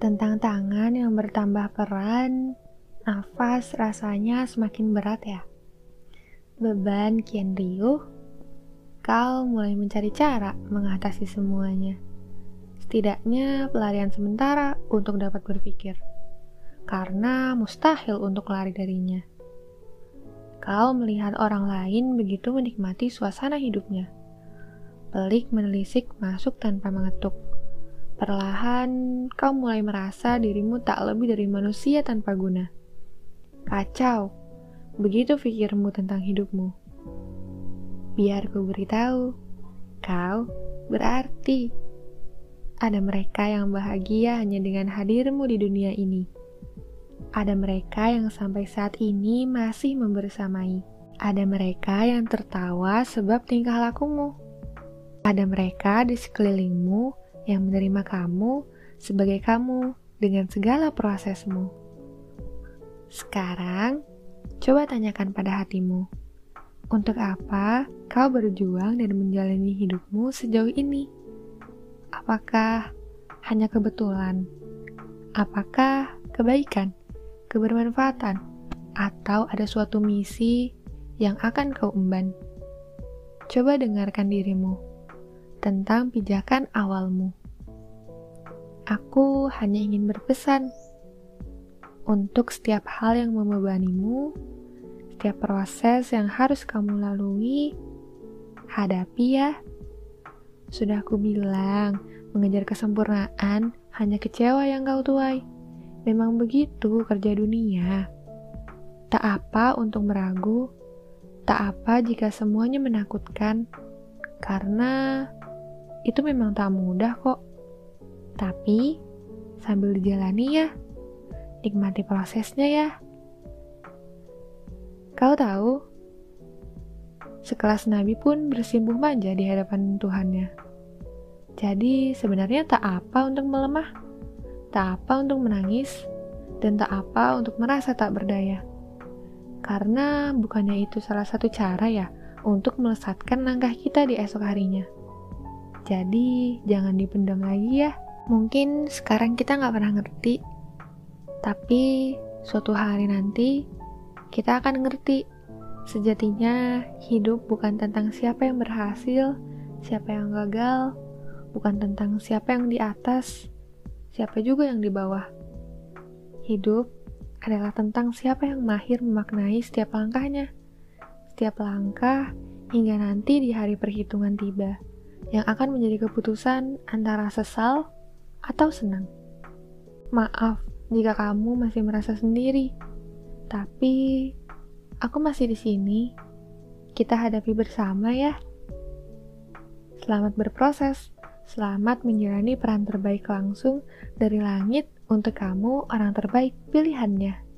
Tentang tangan yang bertambah peran, nafas rasanya semakin berat ya. Beban kian riuh, kau mulai mencari cara mengatasi semuanya. Setidaknya pelarian sementara untuk dapat berpikir. Karena mustahil untuk lari darinya. Kau melihat orang lain begitu menikmati suasana hidupnya. Pelik menelisik masuk tanpa mengetuk Perlahan, kau mulai merasa dirimu tak lebih dari manusia tanpa guna. Kacau, begitu pikirmu tentang hidupmu. Biar ku beritahu, kau berarti. Ada mereka yang bahagia hanya dengan hadirmu di dunia ini. Ada mereka yang sampai saat ini masih membersamai. Ada mereka yang tertawa sebab tingkah lakumu. Ada mereka di sekelilingmu yang menerima kamu sebagai kamu dengan segala prosesmu. Sekarang, coba tanyakan pada hatimu, untuk apa kau berjuang dan menjalani hidupmu sejauh ini? Apakah hanya kebetulan? Apakah kebaikan, kebermanfaatan, atau ada suatu misi yang akan kau emban? Coba dengarkan dirimu tentang pijakan awalmu. Aku hanya ingin berpesan untuk setiap hal yang membebanimu, setiap proses yang harus kamu lalui, hadapi ya. Sudah aku bilang, mengejar kesempurnaan hanya kecewa yang kau tuai. Memang begitu kerja dunia. Tak apa untuk meragu, tak apa jika semuanya menakutkan, karena itu memang tak mudah kok. Tapi, sambil dijalani ya, nikmati prosesnya ya. Kau tahu, sekelas Nabi pun bersimpuh manja di hadapan Tuhannya. Jadi sebenarnya tak apa untuk melemah, tak apa untuk menangis, dan tak apa untuk merasa tak berdaya. Karena bukannya itu salah satu cara ya untuk melesatkan langkah kita di esok harinya. Jadi, jangan dipendam lagi ya. Mungkin sekarang kita nggak pernah ngerti, tapi suatu hari nanti kita akan ngerti. Sejatinya, hidup bukan tentang siapa yang berhasil, siapa yang gagal, bukan tentang siapa yang di atas, siapa juga yang di bawah. Hidup adalah tentang siapa yang mahir memaknai setiap langkahnya, setiap langkah hingga nanti di hari perhitungan tiba yang akan menjadi keputusan antara sesal atau senang. Maaf jika kamu masih merasa sendiri, tapi aku masih di sini. Kita hadapi bersama ya. Selamat berproses, selamat menjalani peran terbaik langsung dari langit untuk kamu orang terbaik pilihannya.